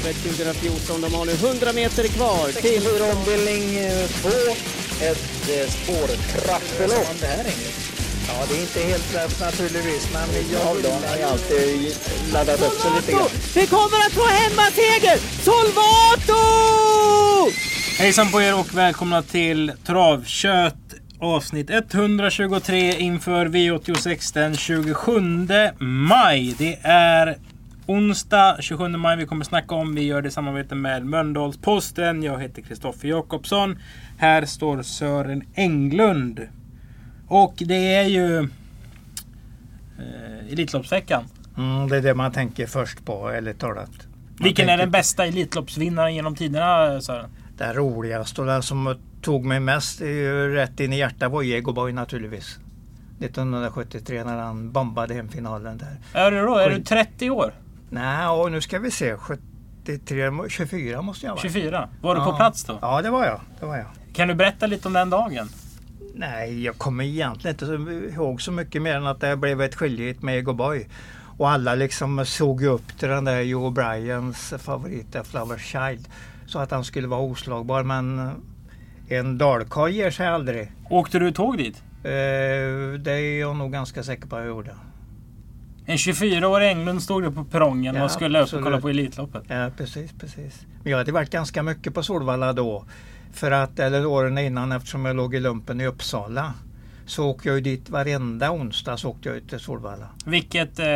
Travet 2014. De har nu 100 meter kvar till... ombildning 2. Ett eh, spårtrappelopp. Ja, det är inte helt lätt naturligtvis, men jag har ju alltid laddat upp sig lite grann. Vi kommer att få hemmaseger! Solvato! Hejsan på er och välkomna till Travkött avsnitt 123 inför V86 den 27 maj. Det är onsdag 27 maj vi kommer snacka om. Vi gör det i samarbete med Mölndalsposten. Jag heter Kristoffer Jakobsson. Här står Sören Englund. Och det är ju eh, Elitloppsveckan. Mm, det är det man tänker först på, ärligt talat. Man Vilken är tänker den bästa Elitloppsvinnaren genom tiderna Sören? Den roligaste och den som tog mig mest är rätt in i hjärtat var Diego Boy naturligtvis. 1973 när han bombade hem finalen där. Är du då? Är du Skit. 30 år? Nej, och nu ska vi se. 73, 24 måste jag vara. 24? Var du Ja. på plats då? Ja, det var jag. Det var jag. Kan du berätta lite om den dagen? Nej, jag kommer egentligen inte ihåg så mycket mer än att det blev ett skiljet med Ego Boy. Och alla liksom såg ju upp till den där Joe Bryans favorit Flower Child. Så att han skulle vara oslagbar men en dalkarl ger sig aldrig. Åkte du tåg dit? Eh, det är jag nog ganska säker på att jag gjorde. En 24-årig Englund stod där på perrongen Ja, och skulle upp och kolla på Elitloppet. Ja, precis, precis. Men jag hade varit ganska mycket på Solvalla då. För att, eller åren innan eftersom jag låg i lumpen i Uppsala. Så åkte jag ju dit varenda onsdag så åkte jag ut till Solvalla. Vilket... Eh,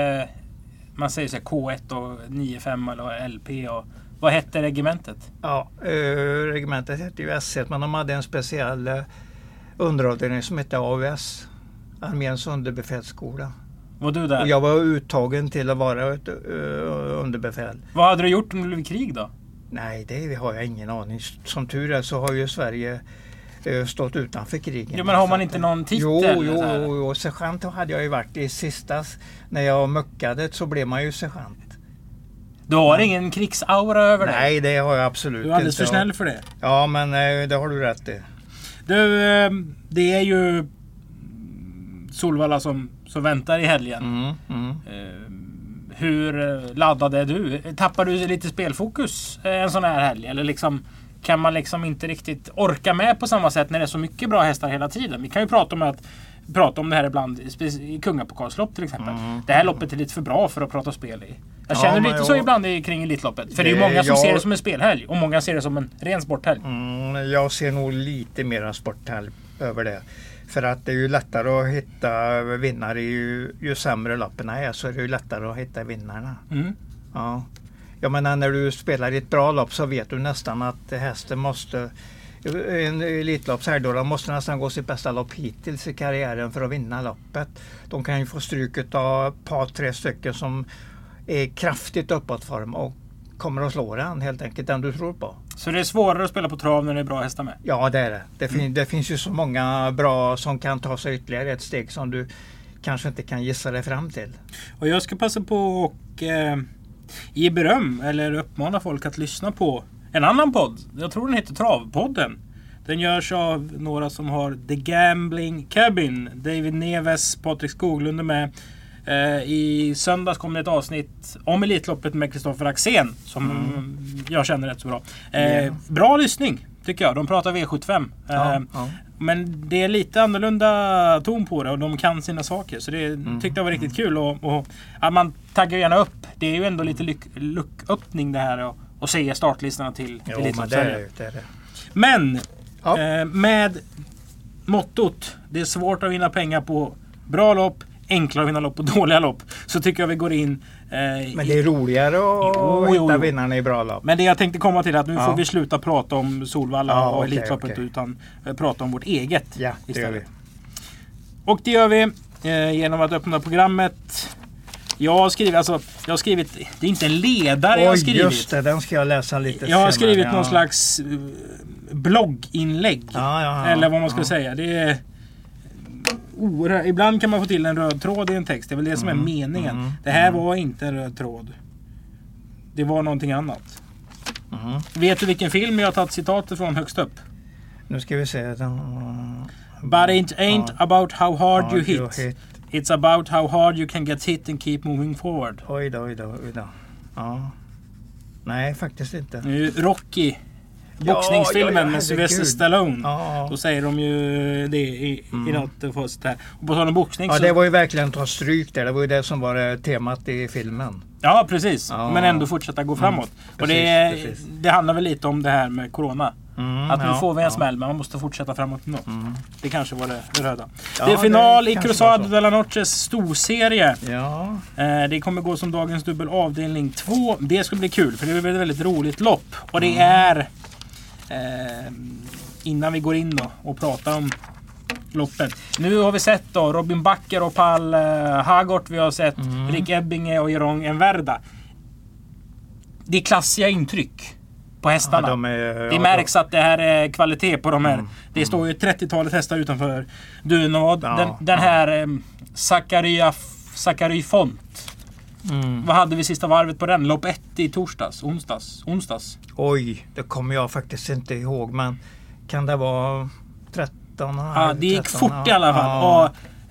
man säger så här K1 och 95 eller LP och... Vad hette regementet? Ja, eh, regementet hette ju S1 men de hade en speciell eh, underavdelning som hette AUS. Arméns underbefälsskola. Var du där? Och jag var uttagen till att vara ett eh, underbefäl. Vad hade du gjort om det blev krig då? Nej, det har jag ingen aning. Som tur är så har ju Sverige eh, stått utanför krigen. Jo, men har man inte eh, någon titel Jo, jo, jo, jo. Sergeant hade jag ju varit i sista. När jag muckade så blev man ju sergeant. Du har ingen krigsaura över dig? Nej, det har jag absolut Du är alldeles för inte. snäll för det. Ja, men eh, det har du rätt i. Du, eh, det är ju Solvalla som, som väntar i helgen. Mm, mm. Eh, Hur eh, laddad är du? Tappar du lite spelfokus eh, en sån här helg? Eller liksom, kan man liksom inte riktigt orka med på samma sätt när det är så mycket bra hästar hela tiden? Vi kan ju prata om, att, prata om det här ibland i kungapokalslopp till exempel. Det här loppet är lite för bra för att prata spel i. Jag Mm. Ja, känner men lite så jag- ibland i- kring Elitloppet. För det är ju Det- många som jag- ser det som en spelhelg och många ser det som en ren sporthelg. Mm, jag ser nog lite mera sporthälp över det. För att det är ju lättare att hitta vinnare. Ju, ju sämre loppen är så är det ju lättare att hitta vinnarna. Mm. Ja. Jag menar när du spelar i ett bra lopp så vet du nästan att hästen måste en Elitloppshelg då, de måste nästan gå sitt bästa lopp hittills i karriären för att vinna loppet. De kan ju få stryk av ett par, tre stycken som är kraftigt uppåtform och kommer att slå den helt enkelt, den du tror på. Så det är svårare att spela på trav när det är bra hästar med? Ja, det är det. Det, fin- det finns ju så många bra som kan ta sig ytterligare ett steg som du kanske inte kan gissa dig fram till. Och jag ska passa på och eh, ge beröm eller uppmana folk att lyssna på en annan podd. Jag tror den heter Travpodden. Den görs av några som har The Gambling Cabin. David Neves, Patrik Skoglund är med. Eh, I söndags kom det ett avsnitt om Elitloppet med Kristoffer Axén som jag känner rätt så bra. Eh, Ja. Bra lyssning tycker jag. De pratar V75. Ja, Eh, ja. men det är lite annorlunda ton på det och de kan sina saker. Så det Mm. tyckte jag var riktigt kul. Och, och att man taggar gärna upp. Det är ju ändå lite lucköppning det här. Och, och se startlistorna till Jo, men det är det, är det. Men Ja. eh, med mottot det är svårt att vinna pengar på bra lopp, enklare att vinna lopp på dåliga lopp. Så tycker jag vi går in. Eh, Men det är roligare att Jo, hitta jo, vinnarna i bra lopp. men det jag tänkte komma till är att nu Ja. får vi sluta prata om Solvalla Ja, och Elitloppet okej. utan eh, prata om vårt eget Ja, det gör vi. Och det gör vi eh, genom att öppna programmet. Jag har skrivit, alltså, jag har skrivit, det är inte en ledare jag har Oj, skrivit. just det. Den ska jag läsa lite Jag har senare. skrivit ja. någon slags eh, blogginlägg. Ja, ja. Eller vad man ska säga. Det är oerhört, ibland kan man få till en röd tråd i en text. Det är väl det som är Mm, meningen. mm, det här mm. var inte en röd tråd. Det var någonting annat. Mhm. Vet du vilken film jag har tagit citatet från högst upp? Nu ska vi se. Den, But it ain't Ja. about how hard you Ja, hit. hit. It's about how hard you can get hit and keep moving forward. Oj då, oj då, oj då. Ja. Nej, faktiskt inte. Nu, Rocky. Boxningsfilmen ja, ja, med Sylvester. Stallone. Ja, Då säger de ju det i, i något fast där. Och på tal om boxning ja så... det var ju verkligen ta stryk där. Det var ju det som var eh, temat i filmen. Ja precis. Ja. Men ändå fortsätta gå framåt. och det, Precis, precis. det handlar väl lite om det här med Corona. Mm, Att nu ja, får vi en ja. smäll men man måste fortsätta framåt ändå. Det kanske var det röda. Ja, det är final det i Cruzado de la Noches storserie. Ja, Eh, det kommer gå som dagens dubbel avdelning 2. Det ska bli kul för det är ett väldigt roligt lopp. Och det Mm. är... Eh, innan vi går in då och pratar om loppet. Nu har vi sett då Robin Backer och Pall eh, Hagort. Vi har sett Mm. Rick Ebbinge och Jerong Enverda. Det är klassiga intryck på hästarna. ja, de är, Det ja, märks att det här är kvalitet på de här. Mm, Det står ju 30-talet hästar utanför Dunavad. Ja, den, den här eh, Zachary Font. Mm. Vad hade vi sista varvet på den? Lopp 1 i torsdags? Onsdags? Onsdags? Oj, det kommer jag faktiskt inte ihåg. Men kan det vara 13? Ja, det gick 13, fort i alla fall. Ja.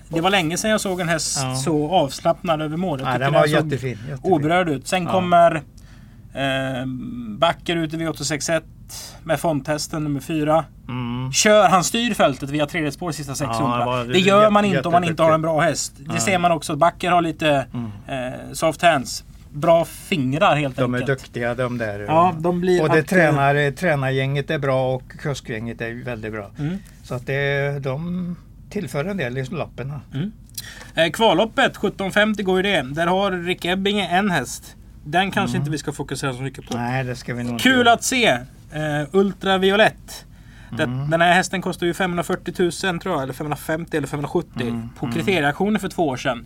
Och det var länge sedan jag såg en häst Ja. så avslappnad över mål. Jag Ja, den var jättefin. jättefin. oberörd ut. Sen Ja. kommer eh, Backer ut i V861 med fondtesten nummer 4. Mm. Kör han styr fältet via tredje spår sista 600. det var det gör man inte om man inte har en bra häst. Det Nej. ser man också. Backer har lite Mm. eh, soft hands. Bra fingrar helt De är enkelt. duktiga de där. Ja, de blir och det alltid- tränar, eh, tränargänget är bra och kuskgänget är väldigt bra. Mm. Så att det, de tillför en del i loppen. Eh, kvalloppet 17.50 går ju det. Där har Rick Ebbinge en häst. Den kanske inte vi ska fokusera så mycket på. Mm. Nej, det ska vi nog inte Kul att se! Eh, Ultraviolett. Det, Mm. Den här hästen kostar ju 540 000 tror jag, eller 550 eller 570 Mm, på kriterieauktionen för två år sedan.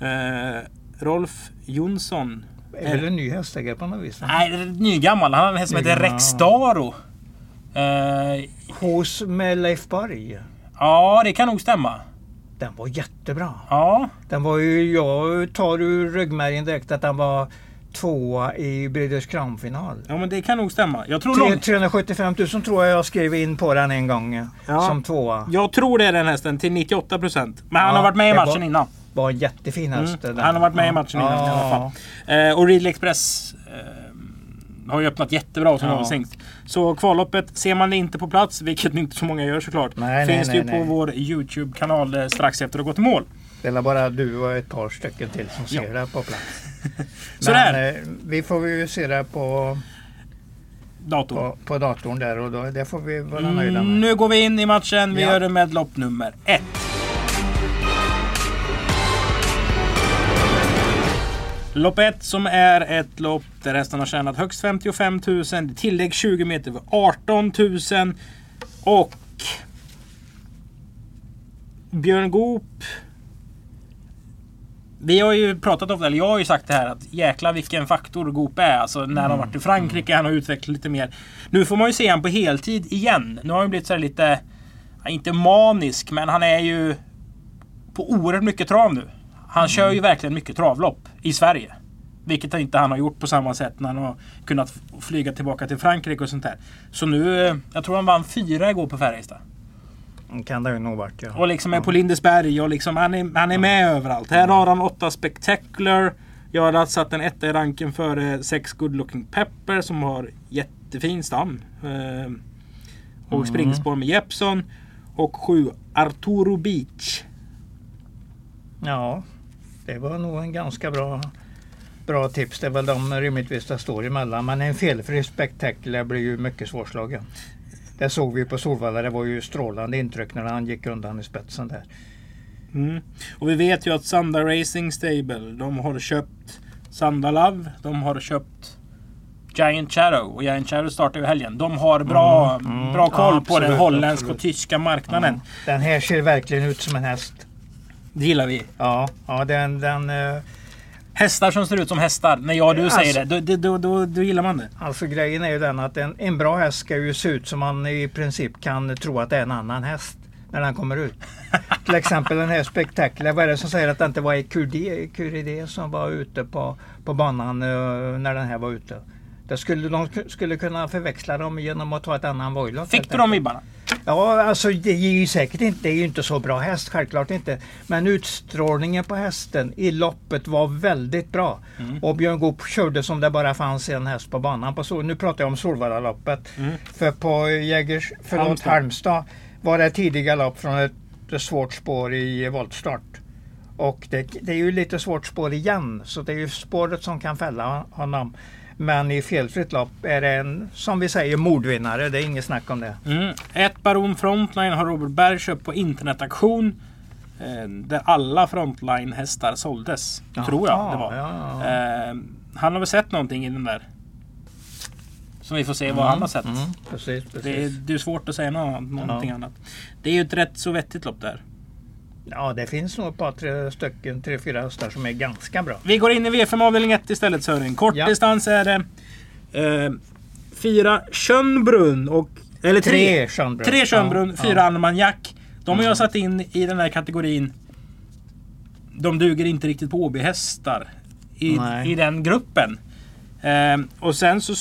Eh, Rolf Jonsson. är väl en ny hästägare på något vis? Nej, det är nygammal. Han har en häst som heter Nygammal, Rex Staro. Eh, Hos med Leif Borg. ja, det kan nog stämma. Den var jättebra. Ja, Den var ju, jag tar ur ryggmärgen direkt att den var tvåa i Breeders Crown-final. ja men det kan nog stämma. Jag tror, Tre- lång, 375 000 tror jag jag skrev in på den en gång Ja. som tvåa. jag tror det är den hästen till 98 procent. Men han Ja, har varit med i matchen var- innan. Var en jättefin häst. Mm. Han har varit med i Ja. matchen innan i alla Ja. fall. Eh, och Ridley Express eh, har ju öppnat jättebra som Ja. avstängt. Så kvalloppet, ser man det inte på plats, vilket inte så många gör såklart, Nej, finns nej, det ju nej, på vår YouTube-kanal eh, strax efter att ha gått i mål. Det är bara du och ett par stycken till som Ja. ser det på plats. Sådär. Men eh, vi får ju se det på, Datorn. på, på datorn där och då, det får vi vara nöjda Mm, med. nu går vi in i matchen. Vi Ja. gör det med lopp nummer ett. Lopp 1 som är ett lopp där hästarna har tjänat högst 55 000. Tillägg 20 meter för 18 000. Och Björn Goop. Vi har ju pratat om det, eller jag har ju sagt det här att jäkla vilken faktor Goop är. Alltså när han har varit i Frankrike, han har utvecklat lite mer. Nu får man ju se han på heltid igen. Nu har han blivit så här lite, inte manisk, men han är ju på oerhört mycket trav nu. Han kör ju verkligen mycket travlopp i Sverige. Vilket inte han har gjort på samma sätt när han har kunnat flyga tillbaka till Frankrike och sånt där. Så nu, eh, jag tror han vann fyra igår på Färjestad. Kan det nog varit ja. Och liksom är på Lindesberg och liksom han är, han är med överallt. Här har han åtta Spectacular. Jag har satt en etta i ranken före sex Good Looking Pepper som har jättefin stam. Eh, och springspår med Jeppson. Och sju Arturo Beach. Ja, det var nog en ganska bra, bra tips. Det är väl de rimligtvis det står emellan. Men en felfri spektakulär blir ju mycket svårslagen. Det såg vi på Solvalla. Det var ju strålande intryck när han gick undan i spetsen där. Mm. Och vi vet ju att Sanda Racing Stable, de har köpt Sanda Love. De har köpt Giant Shadow. Och Giant Shadow startar ju i helgen. De har bra, mm. bra koll Ja, på den holländska absolut. och tyska marknaden. Den här ser verkligen ut som en häst. Det gillar vi. Ja, ja den, den, eh, Hästar som ser ut som hästar. När jag och du Alltså- säger det, då, då, då, då gillar man det. alltså grejen är ju den att en, en bra häst ska ju se ut som man i princip kan tro att det är en annan häst när den kommer ut. Till exempel den här spektakulär. Vad är det som säger att det inte var Ecuride Ecuride som var ute på, på banan eh, när den här var ute? Det skulle, de skulle kunna förväxla dem genom att ta ett annan Voilock. Fick du de vibbarna? Ja, alltså det är ju säkert inte, det är ju inte så bra häst, självklart inte. Men utstrålningen på hästen i loppet var väldigt bra. Mm. Och Björn Goop körde som det bara fanns en häst på banan. På Sol, nu pratar jag om Solvallaloppet. Mm. För på Jägers, förlåt, Halmstad. Halmstad. var det tidiga lopp från ett, ett svårt spår i voltstart. Och det, det är ju lite svårt spår igen, så det är ju spåret som kan fälla honom. Men i felfritt lopp är det en, som vi säger, mordvinnare. Det är inget snack om det. Mm. Ett Baron Frontline har Robert Berg köpt på internetaktion. Eh, där alla Frontline-hästar såldes. Jaha, tror jag det var. ja, Eh, han har väl sett någonting i den där? Som vi får se vad han har sett. Mm, precis, precis. Det, är, det är svårt att säga något, någonting Ja. annat. Det är ju ett rätt så vettigt lopp där. Ja, det finns nog ett par, tre stycken, tre, fyra hästar som är ganska bra. Vi går in i V5 avdelning 1 istället Sören. Kortdistans är det eh, fyra Schönbrunn och... Eller tre. Tre Schönbrunn. Tre Schönbrunn, Ja, fyra ja. Armagnac. De har jag Mm. satt in i den här kategorin. De duger inte riktigt på OB-hästar. I. I den gruppen. Eh, och sen så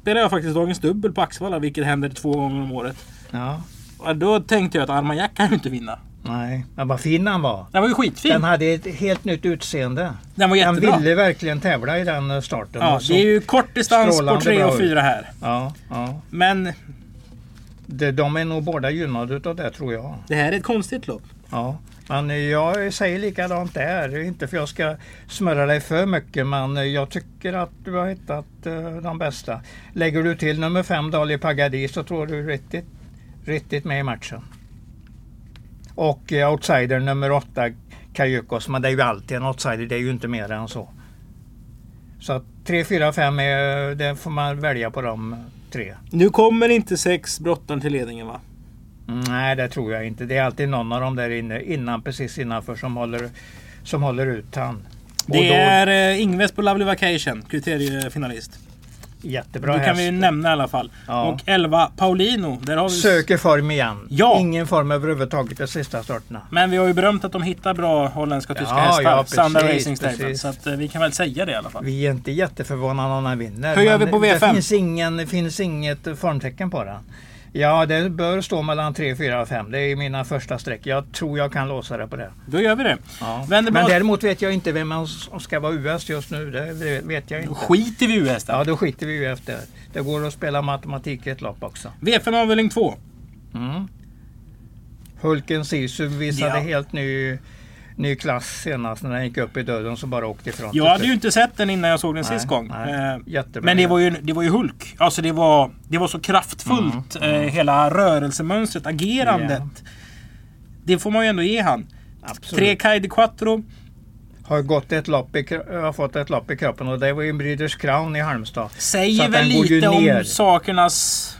spelar jag faktiskt dagens dubbel på Axevalla, vilket händer två gånger om året. Ja, Och då tänkte jag att Armagnac kan ju inte vinna. Nej. Men vad fin han var. Den var ju skitfin. Den hade ett helt nytt utseende. Den var Den jättebra. ville verkligen tävla i den eh, starten. Ja, det är ju kort distans på strålande 3 bra och ut. 4 här. ja, ja. Men Det, de är nog båda gynnade utav det tror jag. det här är ett konstigt lopp. Ja. Men jag säger likadant där. Inte för jag ska smöra dig för mycket men jag tycker att du har hittat eh, de bästa. Lägger du till nummer fem Dali Pagadi så tror du riktigt, riktigt med i matchen. Och eh, outsider nummer åtta Kajukos. Men det är ju alltid en outsider. Det är ju inte mer än så. Så att 3, 4, 5 är, det får man välja på de tre. Nu kommer inte sex brottaren till ledningen va? Nej, det tror jag inte. Det är alltid någon av dem där inne, innan, precis innanför som håller, som håller ut han. Det då- är eh, Ingves på Lovely Vacation, kriteriefinalist. Jättebra Då häst. kan vi ju nämna i alla fall. Ja. Och 11 Paulino. Där har vi... Söker form igen. Ja. Ingen form överhuvudtaget de sista starterna. Men vi har ju berömt att de hittar bra holländska och tyska Ja, hästar. ja, precis, Racing Stable. precis. Så att, eh, vi kan väl säga det i alla fall. Vi är inte jätteförvånade om han vinner. Hur gör vi på Det V5? finns, ingen, det finns inget formtecken på den. Ja, det bör stå mellan 3, 4 och 5. Det är mina första streck. Jag tror jag kan låsa det på det. Då gör vi det. Ja. Men däremot vet jag inte vem som ska vara US just nu. Det vet jag Då inte. skiter vi i US-hästar. Ja, då skiter vi ju efter. Det går att spela matematik i ett lopp också. V5 avdelning 2. Mm. Hulken Sisu visade Ja. helt ny, ny klass senast när den gick upp i döden så bara åkte ifrån. Jag till hade ju inte sett den innan jag såg den Nej, sist gång. nej. Eh. Men det var, ju, det var ju Hulk. Alltså det var, det var så kraftfullt. Mm, Eh, hela rörelsemönstret, agerandet. Det får man ju ändå ge han. Absolut. Tre Kai de Quattro. Har gått ett lopp i, har fått ett lopp i kroppen och det var ju Breeders Crown i Halmstad. Säger väl lite om sakernas...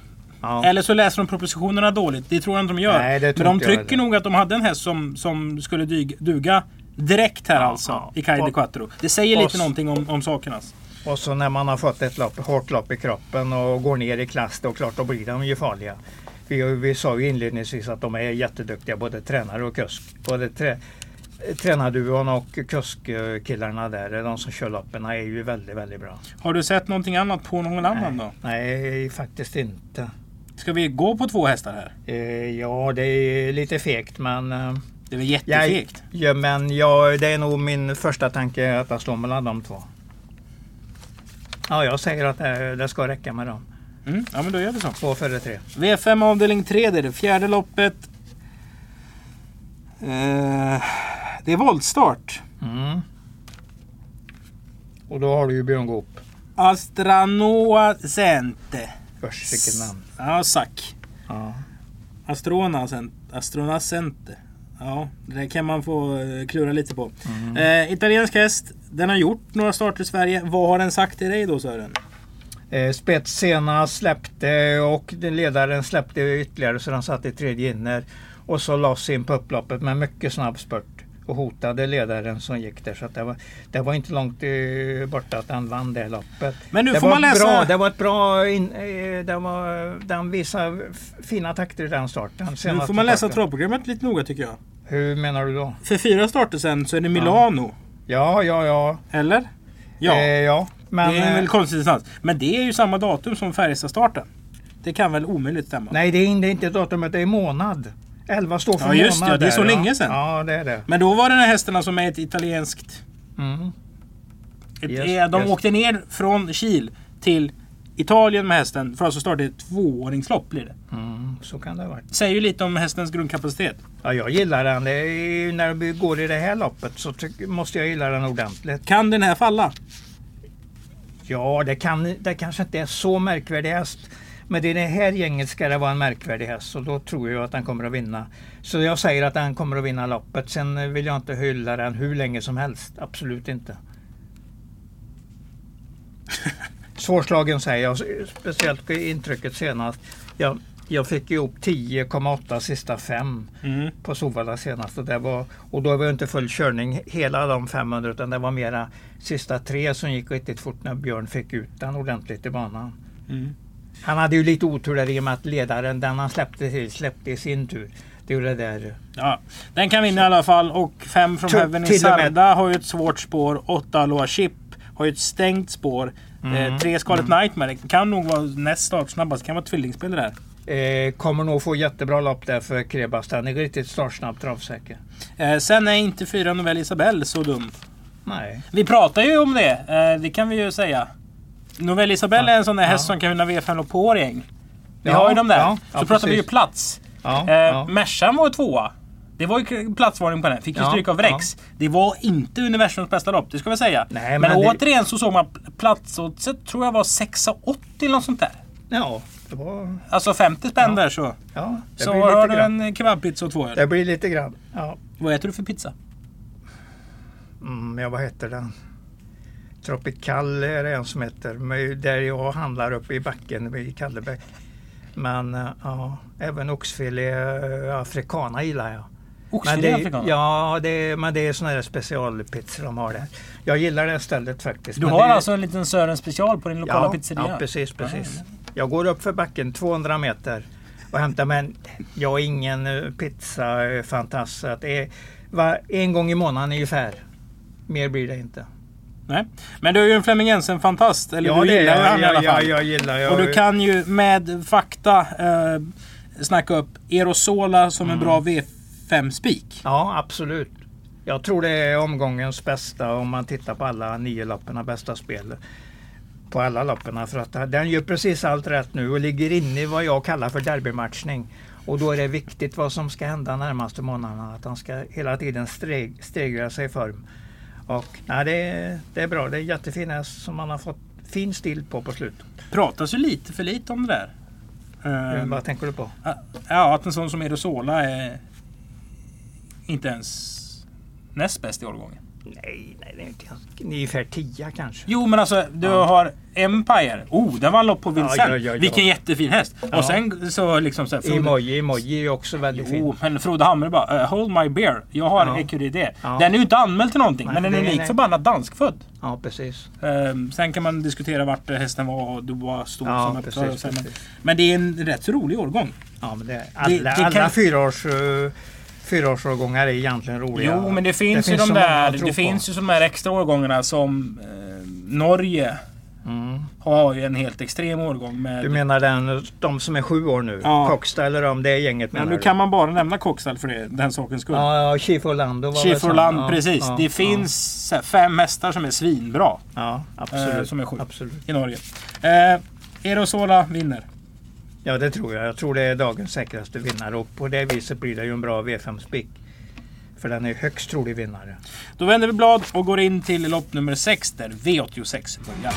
Ja. Eller så läser de propositionerna dåligt. Det tror jag inte de gör. Nej, Men de trycker nog att de hade en häst som, som skulle duga direkt här Ja, alltså. ja. I Kai de Och- Quattro. Det säger lite någonting om, om sakernas. Och så när man har fått ett lopp, hårt lopp i kroppen och går ner i klass då klart då blir de ju farliga. Vi, vi sa ju inledningsvis att de är jätteduktiga både tränare och kusk. Både trä, tränarduon och kuskkillarna där, de som kör loppen är ju väldigt, väldigt bra. Har du sett någonting annat på någon annan då? Nej, faktiskt inte. Ska vi gå på två hästar här? Eh, ja, det är lite fegt men... Eh, Det är väl jag, jättefegt? ja, men jag, det är nog min första tanke att jag slår mellan de två. Ja, jag säger att det, det ska räcka med dem. Mm, ja men då gör vi så. Två före tre. V5 avdelning 3, det är det fjärde loppet. Eh, det är voltstart. Mm. Och då har du ju Björn Goop. Astranoa Cente. Usch, vilket namn. Ja, Sack. Ja. Astrona Cente. Astrona Cente. Ja, det kan man få eh, klura lite på. Mm. Eh, italiensk häst. Den har gjort några starter i Sverige. Vad har den sagt till dig då Sören? Eh, Spets senast släppte och den ledaren släppte ytterligare så den satt i tredje inner. Och så loss in på upploppet med mycket snabb spurt. Och hotade ledaren som gick där. Så det, var, det var inte långt eh, borta att den vann det loppet. Men nu det får man läsa... Bra, det var ett bra... In, eh, det var, den visade fina takter i den starten. Nu får man läsa travprogrammet lite noga tycker jag. Hur menar du då? För fyra starter sen så är det Milano. Ja, ja, ja. Eller? Ja. Eh, ja. Men, det är eh, väldigt konstig distans. Men det är ju samma datum som Färjestad-starten. Det kan väl omöjligt stämma? Nej, det är inte datumet, det är månad. 11 står för Ja, just månad. det, det är så där, länge sedan. Ja, det är det. Men då var det den här hästen som är ett italienskt... Mm. Ett, Yes, eh, de yes. åkte ner från Kil till Italien med hästen för att alltså starta ett tvååringslopp blir det. Mm, så kan det ha varit. Säger ju lite om hästens grundkapacitet. Ja, jag gillar den. När vi går i det här loppet så måste jag gilla den ordentligt. Kan den här falla? Ja, det, kan, det kanske inte är så märkvärdig häst. Men i det här gänget ska det vara en märkvärdig häst och då tror jag att den kommer att vinna. Så jag säger att den kommer att vinna loppet. Sen vill jag inte hylla den hur länge som helst. Absolut inte. Svårslagen säger jag. Speciellt intrycket senast. Jag, jag fick ihop 10,8 sista fem Mm. på Solvalla senast. Och, det var, och då var det inte full körning hela de 500 utan det var mera sista tre som gick riktigt fort när Björn fick ut den ordentligt i banan. Mm. Han hade ju lite otur där i och med att ledaren, den han släppte till, släppte i sin tur. Det gjorde det där. Ja, den kan vinna i alla fall och fem från Heaven i Sarda har ju ett svårt spår. Åtta Aloha Chip har ju ett stängt spår. Mm. Eh, tre Scarlet Nightmare det kan nog vara näst startsnabbast. Det kan vara tvillingspel det där. Eh, kommer nog få jättebra lopp där för Krebas. Den är riktigt startsnabb travsäker. Eh, sen är inte fyra Novell Isabelle så dum. Nej. Vi pratar ju om det. Eh, det kan vi ju säga. Novell Isabelle är en sån där häst som kan vinna V5 lopp på Årjäng. Vi har ju dem där. så pratar vi ju plats. Ja, Eh. Mercan var tvåa. Det var ju platsvarning på den. Fick ju stryk av Rex. Det var inte universums bästa lopp, det ska vi säga. Nej, men men det- återigen så såg man platsoddset tror jag var 6,80 eller något sånt där. ja, det var... Alltså 50 spänn Ja. där så. Ja, det Så har du en kebabpizza och två öl. Det blir lite grann. Ja. Vad äter du för pizza? Mm, ja, vad heter den? Tropical är det en som heter. Där jag handlar uppe i backen i Kalleberg. Men eh, ja, även oxfilé eh, africana gillar jag. Oxfilé det, afrikaner? ja, det, men det är sådana där specialpizzor de har där. Jag gillar det stället faktiskt. Du har det, alltså en liten Sören special på din lokala ja, pizzeria? Ja, precis, precis. Jag går upp för backen 200 meter och hämtar men jag är ingen eh, pizzafantast. en gång i månaden ungefär. Mer blir det inte. Nej. Men du är ju en Flemming Jensen-fantast. Eller Ja, du gillar jag. han i Jag, alla fall. jag, jag gillar jag, Och du kan ju med fakta eh, snacka upp Erosola som Mm. en bra V5-spik. Ja, absolut. Jag tror det är omgångens bästa om man tittar på alla nio lapparna bästa spel. På alla lapparna för att den gör precis allt rätt nu och ligger inne i vad jag kallar för derbymatchning. Och då är det viktigt vad som ska hända närmaste månaderna. Att han ska hela tiden steg, stegra sig i form. Och nej, det, är, det är bra. Det är jättefin häst som man har fått fin stil på på slutet. Pratas ju lite för lite om det där. Eh, vad tänker du på? ja, att en sån som Erosola är inte ens näst bäst i årgången. Nej, nej, det är inte ungefär 10 kanske. Jo men alltså du Ja. har Empire. Oh, den vann lopp på Vincent. Ja, ja. Vilken jättefin häst. Och sen så liksom så här, Frode- Emoji, emoji är ju också väldigt fin. Jo, men Frode Hamre bara uh, Hold my beer. Jag har Ja. EQDD. Ja. Den är ju inte anmäld till någonting. Nej, men den är lik förbannat danskfödd. Ja, precis. Ehm, sen kan man diskutera vart hästen var och du var stor Ja, som precis, så, men, precis. men det är en rätt rolig årgång. Ja, men det, alla, Det- det kan- alla fyraårs, uh, fyraårsårgångar är egentligen roliga. Jo, men det finns, ju så de där. Det finns ju de här extra årgångarna som eh, Norge Mm. har ju en helt extrem årgång med. Du menar den, de som är sju år nu? Ja. Cockstyle eller om det är gänget men menar nu du? kan man bara nämna Coxall för det, den sakens skull. Ja, ja, Chief Orlando var Chief sån. Orland, ja, precis. Ja, det finns fem hästar som är svinbra Ja, eh, absolut. som är sju absolut. i Norge. Eh, Erosola vinner. Ja, det tror jag. Jag tror det är dagens säkraste vinnare och på det viset blir det ju en bra V5-spik. För den är högst trolig vinnare. Då vänder vi blad och går in till lopp nummer 6 där V86 börjar.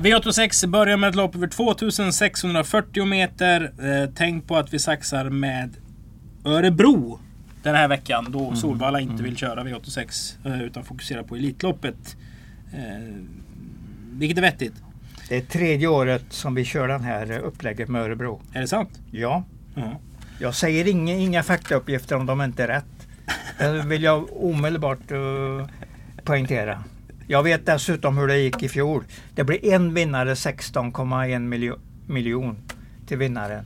V86 börjar med ett lopp över 2640 meter. Eh, tänk på att vi saxar med Örebro den här veckan då Solvalla inte vill köra V86 eh, utan fokusera på Elitloppet. Eh, vilket är vettigt. Det är tredje året som vi kör den här upplägget med Örebro. Är det sant? Ja, Ja. jag säger inga, inga faktauppgifter om de inte är rätt. Det vill jag omedelbart uh, poängtera. Jag vet dessutom hur det gick i fjol. Det blev en vinnare 16,1 miljo, miljon till vinnaren.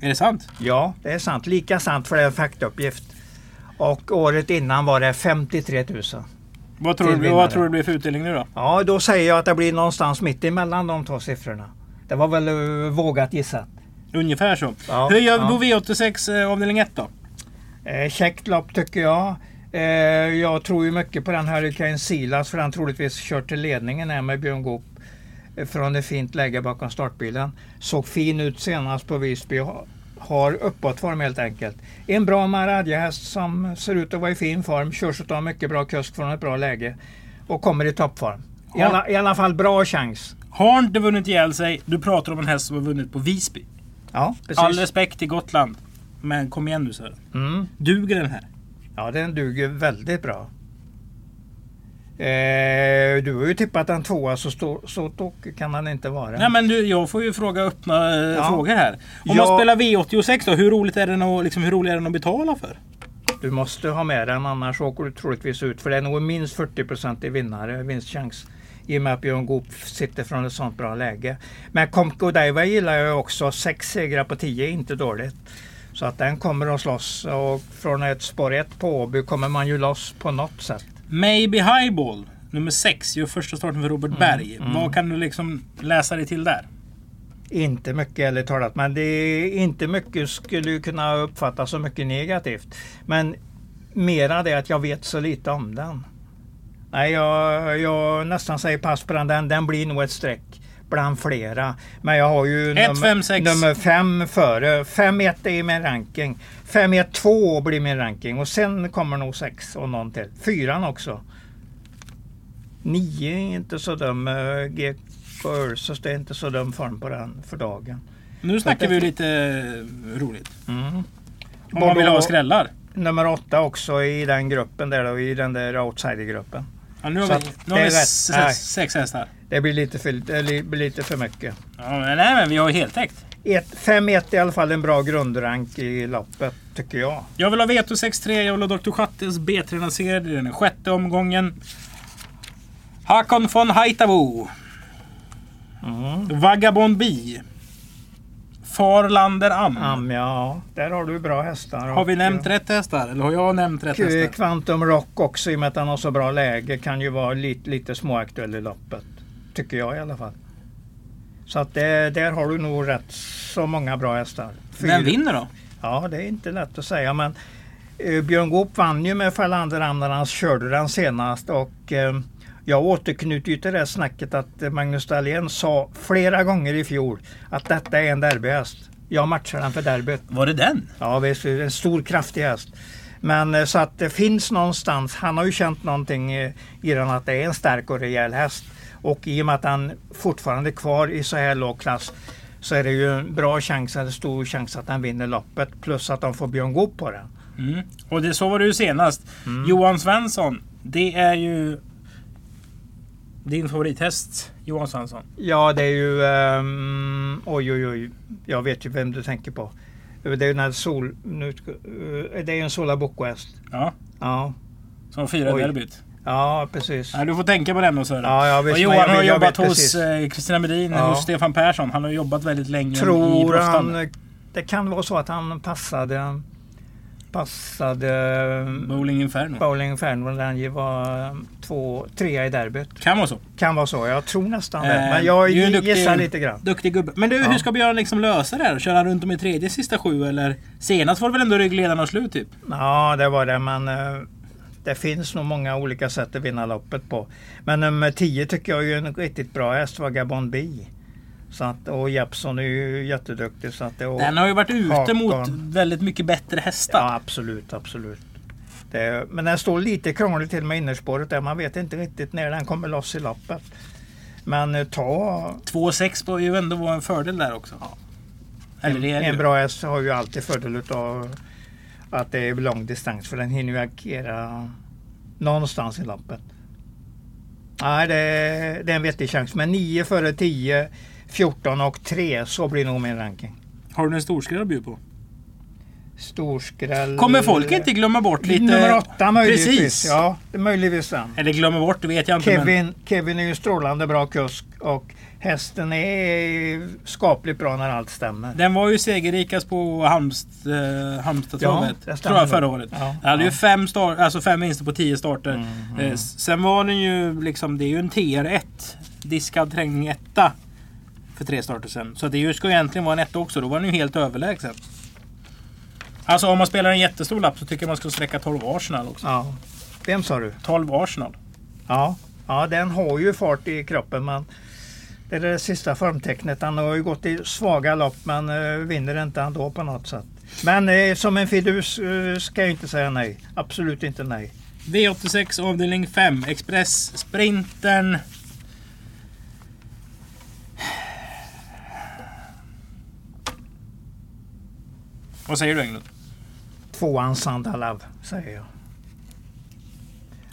Är det sant? Ja, det är sant. Lika sant för det är en faktauppgift. Och året innan var det 53 000. Vad tror, du, vad tror du blir för utdelning nu då? Ja, då säger jag att det blir någonstans mitt emellan de två siffrorna. Det var väl uh, vågat gissat. Ungefär så. Ja, Hur gör vi ja. på V86 eh, avdelning 1 då? Eh, käckt lopp tycker jag. Eh, jag tror ju mycket på den Hurricane Silas för han troligtvis kört till ledningen här med Björn Goop eh, från ett fint läge bakom startbilen. Såg fin ut senast på Visby har uppåtform helt enkelt. En bra Maradja-häst som ser ut att vara i fin form. Körs av mycket bra kusk från ett bra läge och kommer i toppform. I alla, I alla fall bra chans. Har inte vunnit ihjäl sig. Du pratar om en häst som har vunnit på Visby. Ja, precis. All respekt till Gotland. Men kom igen nu Sören. Mm. Duger den här? Ja, den duger väldigt bra. Eh, du har ju tippat en tvåa så, stå, så tokig kan han inte vara. Nej men du, jag får ju fråga öppna eh, Ja. frågor här. Om Ja. man spelar V86 då, hur roligt är den att, liksom, hur rolig är den att betala för? Du måste ha med den annars åker du troligtvis ut. För det är nog minst 40 i vinnare, vinstchans. I och med att Björn Goop sitter från ett sånt bra läge. Men Komco Daiva gillar jag också. Sex segrar på 10 är inte dåligt. Så att den kommer att slåss. Och från ett spår 1 på Åby kommer man ju loss på något sätt. Maybe Highball, nummer 6, gör första starten för Robert Berg. mm. Vad kan du liksom läsa dig till där? Inte mycket ärligt talat, men det är inte mycket skulle ju kunna uppfattas som mycket negativt. Men mera det att jag vet så lite om den. Nej, jag, jag nästan säger pass på den. den. Den blir nog ett streck bland flera. Men jag har ju Ett, nummer, fem, sex. nummer fem före. 5-1 är min ranking. 5-1-2 blir min ranking och sen kommer nog sex och någon till. Fyran också. Nio är inte så dum. eh, GK Ursus, det är inte så dum form på den för dagen. Nu snackar vi lite eh, roligt. Mm. Om man vill ha skrällar. Nummer åtta också i den gruppen där då, i den där outsidergruppen. Ja, nu har vi, nu har det vi sex, hästar. Det blir lite för, det blir lite för mycket. Ja, men, nej men vi har ju heltäckt. 5-1 är i alla fall en bra grundrank i loppet, tycker jag. Jag vill ha Veto 6-3, jag vill ha Dr. Schattes B-tränarserie. Den är sjätte omgången. Hakon von Haitavo. Mm. Vagabond B. Farlander Am. Am, ja, där har du bra hästar. Har vi nämnt rätt hästar? Eller har jag nämnt rätt eh, hästar? Quantum Rock också, i och med att han har så bra läge, kan ju vara lite, lite småaktuell i loppet. Tycker jag i alla fall. Så att det, där har du nog rätt så många bra hästar. Vem vinner då? Ja, det är inte lätt att säga. Men eh, Björn Goop vann ju med Farlander Am när han körde den senast. Och eh, jag återknyter ju till det snacket att Magnus Dahlén sa flera gånger i fjol att detta är en derbyhäst. Jag matchar den för derbyt. Var det den? Ja, visst, en stor kraftig häst. Men eh, så att det finns någonstans, han har ju känt någonting eh, i den att det är en stark och rejäl häst. Och i och med att han fortfarande är kvar i så här låg klass så är det ju en bra chans, eller stor chans att han vinner loppet. Plus att de får Björn Goop på den. Mm. Och det, så var det ju senast. Mm. Johan Svensson. Det är ju din favorithäst, Johan Svensson. Ja, det är ju... ehm, oj, oj, oj. Jag vet ju vem du tänker på. Det är ju den sol... Nu, eh, det är ju en Sola Bocco-häst. Ja, Ja. som Oj. derbyt. Ja, precis. Nej, du får tänka på den då Sören. Ja, ja, visst, och men Johan jag har jag jobbat vet hos precis. eh, Kristina Medin, Ja. hos Stefan Persson. Han har jobbat väldigt länge i Tror bröstan. han... Det kan vara så att han passade... Passade... Bowling Inferno. Bowling Inferno när han var eh, två, trea i derbyt. Kan vara så. Kan vara så, jag tror nästan det. Eh, Men jag det är ju en duktig- gissar lite grann. Duktig gubbe. Men du, Ja. hur ska Björn liksom lösa det här? Kör han runt om i tredje sista sju eller? Senast var det väl ändå ryggledarna slut typ? Ja, det var det. Men eh, det finns nog många olika sätt att vinna loppet på. Men nummer 10 tycker jag är en riktigt bra häst, Vagabond B. Så att, och Jeppson är ju jätteduktig. Så att det, och, Den har ju varit ute Hakon. mot väldigt mycket bättre hästar. Ja, absolut, absolut. Det, men den står lite krångligt till med innerspåret där. Man vet inte riktigt när den kommer loss i loppet. Men eh, ta 2,6 bör ju ändå vara en fördel där också. Eller det är en, en bra häst har ju alltid fördel av att det är lång distans för den hinner ju agera någonstans i loppet. Nej, det, det är en vettig chans. Men 9 före 10, 14 och 3 så blir nog min ranking. Har du en storskräll att bjuda på? Storskräll. Kommer folk inte glömma bort lite... Nummer åtta möjligtvis. Precis. Ja, möjligtvis den. Eller glömma bort, det vet jag inte. Men Kevin, Kevin är ju strålande bra kusk och hästen är skapligt bra när allt stämmer. den var ju segerrikast på Halmst, eh, Halmstadtravet. Ja, tror jag förra året. Ja, Den hade ju ja. fem, start, alltså fem vinster på tio starter. Mm, Eh, s- sen var den ju liksom, det är ju en TR1. Diskad trängning etta. För tre starter sen. Så det ju- ska ju egentligen vara en etta också. Då var den ju helt överlägsen. Alltså om man spelar en jättestor lapp så tycker jag man ska sträcka 12 Arsenal också. Ja. Vem sa du? 12 Arsenal. Ja. ja, den har ju fart i kroppen men det är det sista formtecknet. Han har ju gått i svaga lopp men uh, vinner inte ändå på något sätt. Men eh, som en fidus eh, ska jag inte säga nej. Absolut inte nej. V86 avdelning 5. Express Sprintern. Vad säger du Englund? Tvåan Sandalav säger jag.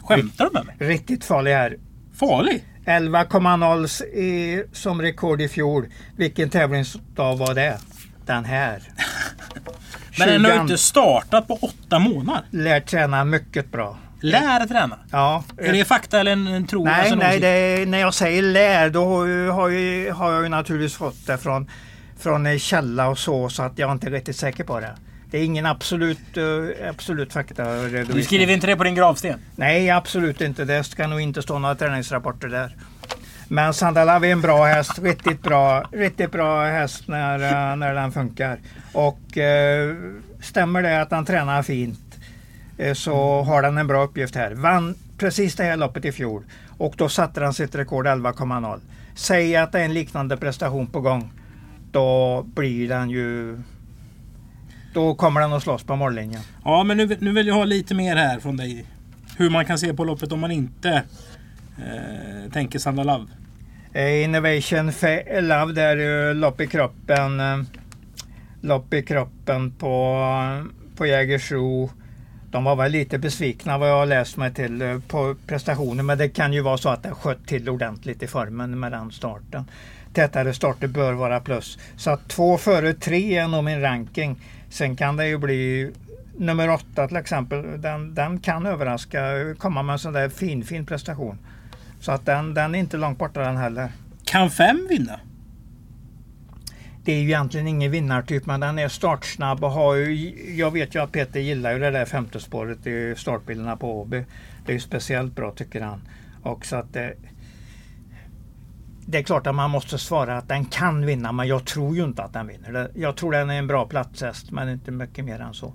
Skämtar du med mig? Riktigt farlig här. Farlig? 11,0 i- som rekord i fjol. Vilken tävlingsdag var det? Den här. Men den har ju 20 inte startat på åtta månader. Lär träna mycket bra. Lär träna. Ja. Är det fakta eller en, en tro? Nej, Alltså, nej är, när jag säger lär då har, ju, har, har jag ju naturligtvis fått det från, från källa och så, så att jag inte är riktigt säker på det. Det är ingen absolut, uh, absolut fakta. Du skriver inte det på din gravsten? Nej, absolut inte. Det ska nog inte stå några träningsrapporter där. Men Sandalav är en bra häst. Riktigt bra, riktigt bra häst när, eh, när den funkar. Och eh, stämmer det att han tränar fint eh, så har den en bra uppgift här. Vann precis det här loppet i fjol och då satte han sitt rekord 11,0. Säg att det är en liknande prestation på gång. Då blir den ju... Då kommer den att slåss på mållinjen. Ja, men nu, nu vill jag ha lite mer här från dig. Hur man kan se på loppet om man inte eh, tänker Sandalav. Eh, Innovation Fe- Love där eh, lopp i kroppen. eh, Lopp i kroppen på, på Jägersro. De var väl lite besvikna vad jag har läst mig till eh, på prestationen. Men det kan ju vara så att det sköt till ordentligt i formen med den starten. Tätare starter bör vara plus. Så att två före tre är nog min ranking. Sen kan det ju bli nummer åtta till exempel. Den, den kan överraska, komma med en sån där fin, fin prestation. Så att den, den är inte långt borta den heller. Kan fem vinna? Det är ju egentligen ingen vinnartyp men den är startsnabb och har ju, Jag vet ju att Peter gillar ju det där femte spåret i startbilderna på Åby. Det är ju speciellt bra tycker han. Och så att det, det är klart att man måste svara att den kan vinna men jag tror ju inte att den vinner. Jag tror den är en bra platshäst men inte mycket mer än så.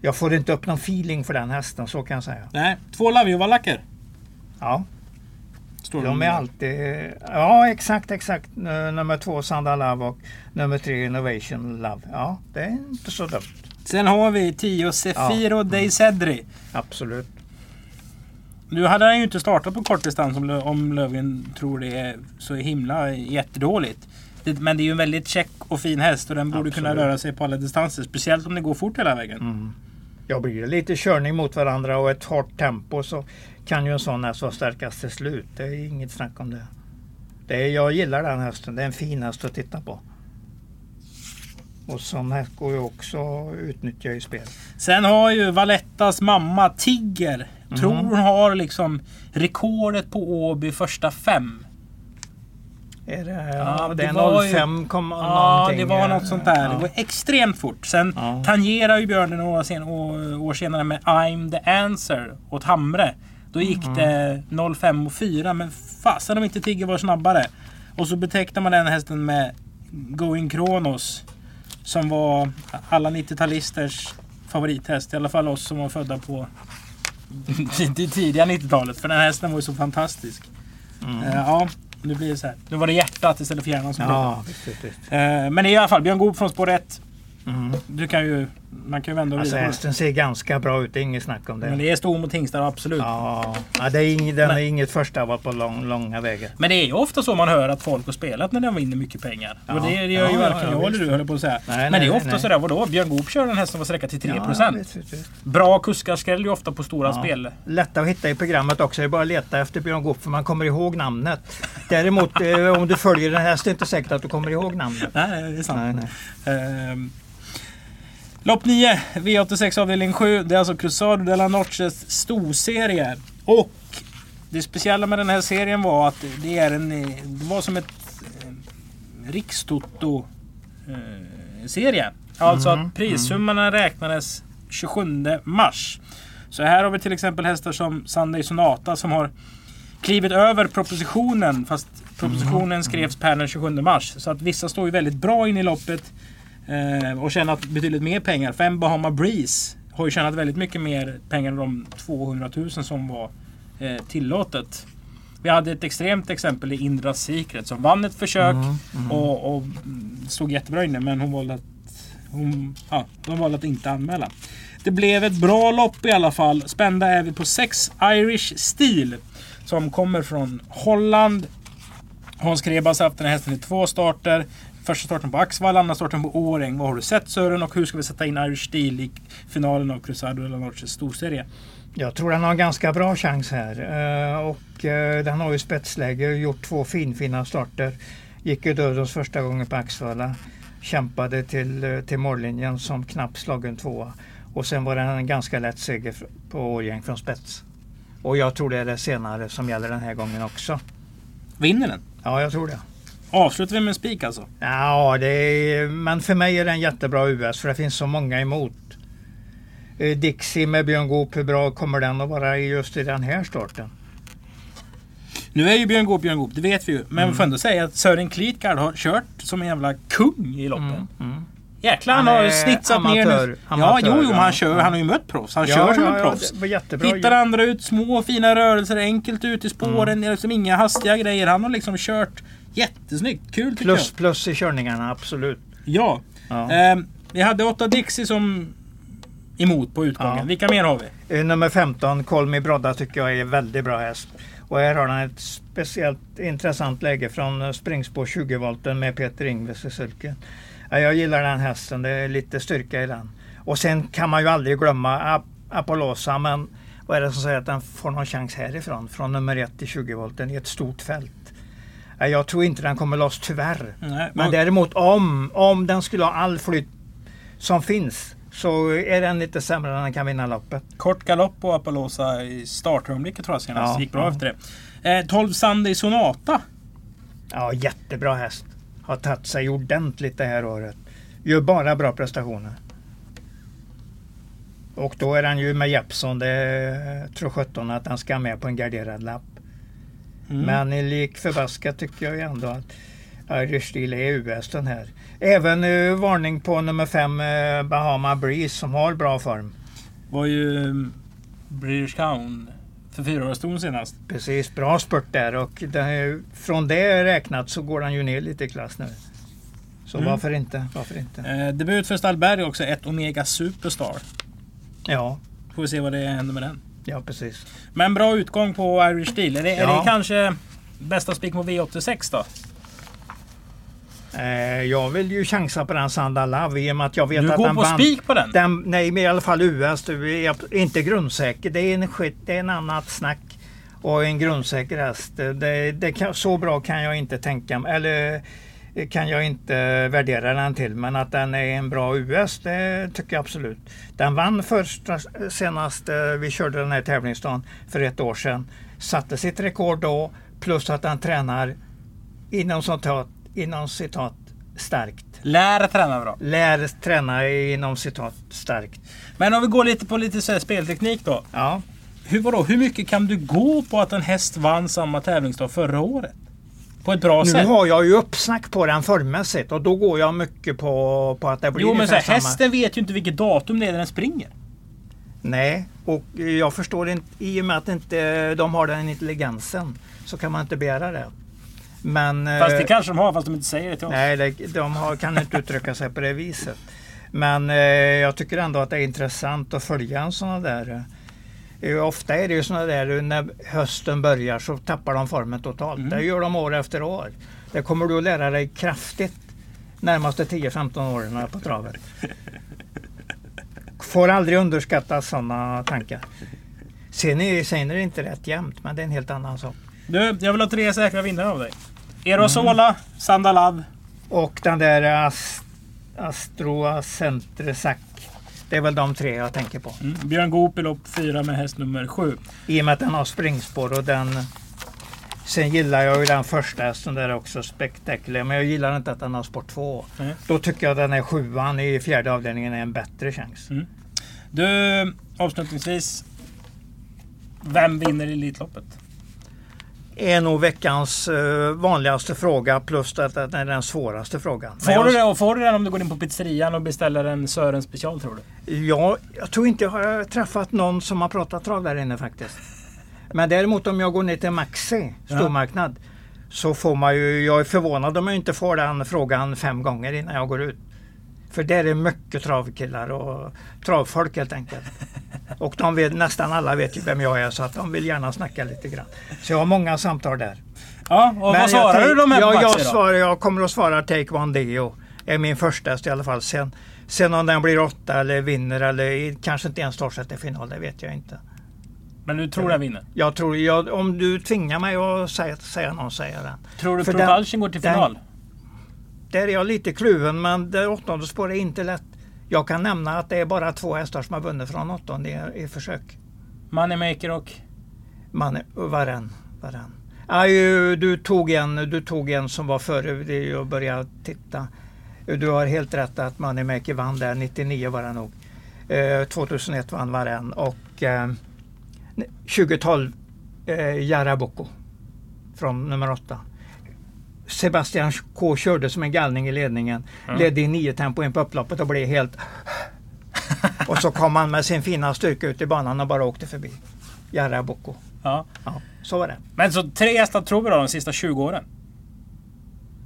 Jag får inte upp någon feeling för den hästen, så kan jag säga. Nej, två Lavio-valacker. Ja, Står de är alltid... Ja, exakt, exakt. Nummer två Sandalav och nummer tre Innovation Love. Ja, det är inte så dumt. Sen har vi 10 Sefiro Dei Cedri. Absolut. Nu hade han ju inte startat på kortdistans om, om Löfgren tror det är så himla jättedåligt. Det, men det är ju en väldigt check och fin häst och den borde kunna Absolut. röra sig på alla distanser. Speciellt om det går fort hela vägen. Mm. Ja, blir det lite körning mot varandra och ett hårt tempo så kan ju en sån häst vara starkast till slut. Det är inget snack om det. det är, jag gillar den hästen. Det är en fin häst att titta på. Och sån häst går ju också att utnyttja i spel. Sen har ju Valettas mamma Tigger. Tror Mhm. hon har liksom rekordet på Åby första fem. Är det, Ja, det det är var ju- 05, komma Ja, det var något sånt där. Ja. Det var extremt fort. Sen Ja. tangerar ju Björnen några sen, år, år senare med I'm the answer åt Hamre. Då gick Mm. det 05 och 4 men fasen om inte Tigger var snabbare. Och så betecknar man den hästen med Going Kronos. Som var alla 90-talisters favorithäst. I alla fall oss som var födda på det tidiga 90-talet. För den här hästen var ju så fantastisk. Mm. Eh, ja, nu blir det så här. Nu var det hjärtat istället för hjärnan som Ja, pratade. Eh, Men i alla fall, Björn Goop från spår 1. Mm. Du kan ju... Man kan ju vända Alltså hästen ser ganska bra ut, det är inget snack om det. Men det är stor mot hingstar, absolut. Ja, ja det är ing, den Men- är inget första val på lång, långa vägar. Men det är ju ofta så man hör att folk har spelat när de vinner mycket pengar. Ja. Och det gör ju Ja, ja, varken ja, jag eller du höll på att säga. Nej, Men nej, det är ofta nej. sådär, vadå? Björn Goop kör den som var sträcka till 3%. Ja, visst, visst, visst. Bra kuskar skräller ju ofta på stora spel. Lätta att hitta i programmet också. Det är bara att leta efter Björn Goop för man kommer ihåg namnet. Däremot eh, om du följer den här så är det inte säkert att du kommer ihåg namnet. Nej, det är sant. Nej, nej. Ehm, Lopp 9, V86 avdelning 7. Det är alltså Cruzado de la Noches storserie. Och det speciella med den här serien var att det, är en, det var som ett eh, rikstoto eh. Alltså Mm, att prissummorna räknades 27 mars. Så här har vi till exempel hästar som Sunday Sonata som har klivit över propositionen. Fast propositionen skrevs per den 27 mars. Så att vissa står ju väldigt bra in i loppet. Eh, och tjänat betydligt mer pengar. Fem Bahama Breeze har ju tjänat väldigt mycket mer pengar än de 200 000 som var eh, tillåtet. Vi hade ett extremt exempel i Indra Secret som vann ett försök och, och mm, stod jättebra inne men hon valde att hon, ja, de valde att inte anmäla. Det blev ett bra lopp i alla fall. Spända är vi på 6 Irish Steel. Som kommer från Holland. Hans Krebas har haft den här hästen i två starter. Första starten på Axvall, andra starten på Åräng. Vad har du sett Sören och hur ska vi sätta in Irish Steel i finalen av Cruzado de la Noches storserie? Jag tror den har en ganska bra chans här. Eh, och eh, den har ju spetsläge och gjort två finfina starter. Gick ju dödens första gången på Axvalla. Kämpade till, eh, till mållinjen som knappt slagen tvåa. Och sen var det en ganska lätt seger på Årgäng från spets. Och jag tror det är det senare som gäller den här gången också. Vinner den? Ja, jag tror det. Avslutar vi med en spik alltså? Ja, det är, men för mig är det en jättebra US för det finns så många emot. Eh, Dixie med Björn Goop, hur bra kommer den att vara i just i den här starten? Nu är ju Björn Goop Björn Goop, det vet vi ju. Men vi får ändå säga att Sören Klitgard har kört som en jävla kung i loppen. Mm. Jäklar, han, Han har snitsat ner amatör, nu. Ja, amatör, jo, jo, men ja. han kör. Han har ju mött proffs. Han Ja, kör som ja, en ja, proffs. jättebra Hittar andra ut, små fina rörelser, enkelt ut i spåren. Mm. det är Liksom inga hastiga grejer. Han har liksom kört jättesnyggt. Kul tycker Plus, jag. plus i körningarna, absolut. Ja. Ja. Ehm, vi hade åtta Dixie som emot på utgången. Ja. Vilka mer har vi? Eh, Nummer 15, Kolmi Brodda, tycker jag är väldigt bra häst. Och här har han ett speciellt intressant läge från eh, springspår 20 volten med Peter Ingves i sulken. Ja, jag gillar den hästen, det är lite styrka i den. Och sen kan man ju aldrig glömma Ap- Apollosa, men vad är det som säger att den får någon chans härifrån? Från nummer 1 till 20 volten i ett stort fält. Ja, jag tror inte den kommer loss tyvärr. Nej, Men däremot om, om den skulle ha all flytt som finns så är den lite sämre än den kan vinna loppet. Kort galopp på Apollosa i startögonblicket tror jag senast. Ja, Gick bra ja. efter det. Eh, 12 Sunday Sonata. Ja, jättebra häst. Har tagit sig ordentligt det här året. Gör bara bra prestationer. Och då är han ju med Jeppson. Det tror 17 att han ska med på en garderad lapp. Mm. Men i lik förbaskat tycker jag ju ändå att Irish Steel är US den här. Även eh, varning på nummer 5 eh, Bahama Breeze som har bra form. var ju um, British Crown för fyra år stod senast. Precis, bra spurt där och det, är- från det räknat så går han ju ner lite i klass nu. Så Mm. varför inte? Varför inte? Eh, debut för Stallberg också, ett Omega Superstar. Ja, Får vi se vad det händer med den. ja precis. Men bra utgång på Irish Steel. Är det, är Ja. det kanske bästa spik på V86 då? Eh, jag vill ju chansa på den Sanda Love i och med att jag vet Du att går den på vann. spik på den? Den, nej, men i alla fall US. Du är inte grundsäker. Det är en det är en annat snack. Och en grundsäker häst. Det, det kan, så bra kan jag inte tänka mig. Eller eh, kan jag inte värdera den till. Men att den är en bra US, det tycker jag absolut. Den vann första senast eh, vi körde den här tävlingsdagen för ett år sedan. Satte sitt rekord då. Plus att den tränar inom citat, inom citat starkt. Lär träna bra. Lär träna inom citat starkt. Men om vi går lite på lite så spelteknik då. Ja, Hur, vadå, hur mycket kan du gå på att en häst vann samma tävlingsdag förra året? På ett bra nu sätt? har jag ju uppsnack på den formmässigt och då går jag mycket på, på att det blir Jo men så här, samma. hästen vet ju inte vilket datum det är när den springer. Nej, och jag förstår inte, i och med att inte de har den intelligensen så kan man inte begära det. Men... Fast det eh, kanske de har fast de inte säger det till oss. Nej, det, de har, kan inte uttrycka sig på det viset. Men eh, jag tycker ändå att det är intressant att följa en sån där. Eh, ofta är det ju såna där eh, när hösten börjar så tappar de formen totalt. Mm. Det gör de år efter år. Det kommer du att lära dig kraftigt närmaste 10-15 åren på travet. Får aldrig underskatta sådana tankar. Sen är, sen är det inte rätt jämnt, men det är en helt annan sak. Du, jag vill ha tre säkra vinnare av dig. Erosola, Sandalav. Och den där Ast, Centresac Det är väl de tre jag tänker på. Mm. Björn Goop i lopp 4 med häst nummer 7. I och med att den har springspår och den... Sen gillar jag ju den första hästen där också, Spectacular. Men jag gillar inte att den har spår 2. Nej. Då tycker jag den är sjuan i fjärde avdelningen är en bättre chans. Mm. Du, avslutningsvis. Vem vinner Elitloppet? Är nog veckans eh, vanligaste fråga plus att den är den svåraste frågan. Får du, jag, det, och får du den om du går in på pizzerian och beställer en Sören special tror du? jag, jag tror inte jag har träffat någon som har pratat trav där inne faktiskt. Men däremot om jag går ner till Maxi stormarknad så får man ju, jag är förvånad om jag inte får den frågan fem gånger innan jag går ut. För där är mycket travkillar och travfolk helt enkelt. Och de vet, nästan alla vet ju vem jag är så att de vill gärna snacka lite grann. Så jag har många samtal där. Ja, och Men vad svarar jag, du de här jag, jag, svarar, jag kommer att svara Take One Deo. Är min första i alla fall. Sen, sen om den blir åtta eller vinner eller kanske inte ens tar sig till final, det vet jag inte. Men du tror den vinner? Jag tror, jag, om du tvingar mig att säga, säga någon, säger den. Tror du Provalchen går till final? Den, där är jag lite kluven men det åttonde spåret är inte lätt. Jag kan nämna att det är bara två hästar som har vunnit från åttonde i, i försök. Moneymaker och... Man, varann. varann. Ja, ju, du, tog en, du tog en som var före jag började titta. Du har helt rätt att Moneymaker vann där. 99 var det nog. Eh, 2001 vann varann och eh, 2012 eh, Jaraboko från nummer 8. Sebastian K körde som en galning i ledningen. Ja. Ledde i nio tempo in på upploppet och blev helt... och så kom han med sin fina styrka ut i banan och bara åkte förbi. Jaraboko. Ja. Ja, så var det. Men så tre hästar tror vi då de sista 20 åren?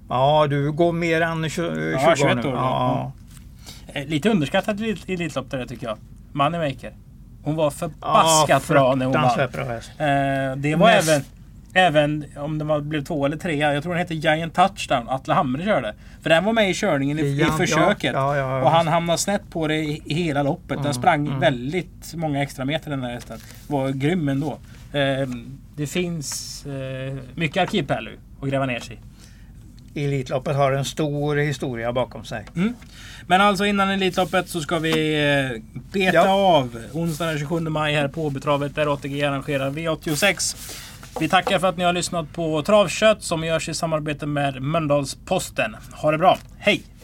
Ja, du går mer än 20, Ja, 20 år 21 nu. år, Ja. Eh, Lite underskattat i Elitlopp det där tycker jag. Moneymaker. Hon var Ja, förbaskat bra när hon vann. Eh, det var Mest- även, även om det var, blev två eller tre. Jag tror den hette Giant Touchdown. Atle Hamre körde. För den var med i körningen i, i Giant, försöket. ja, ja, ja, och han hamnade snett på det i, i hela loppet. Den Mm, sprang mm. väldigt många extra meter den där hästen. Var grym ändå. Eh, det finns eh, mycket arkivpärlor att gräva ner sig i. Elitloppet har en stor historia bakom sig. Men alltså innan Elitloppet så ska vi eh, beta Ja. av onsdagen den 27 maj här på Åbytravet där ATG arrangerar V86. Vi tackar för att ni har lyssnat på Travkött som görs i samarbete med Mölndals-Posten. Ha det bra. Hej!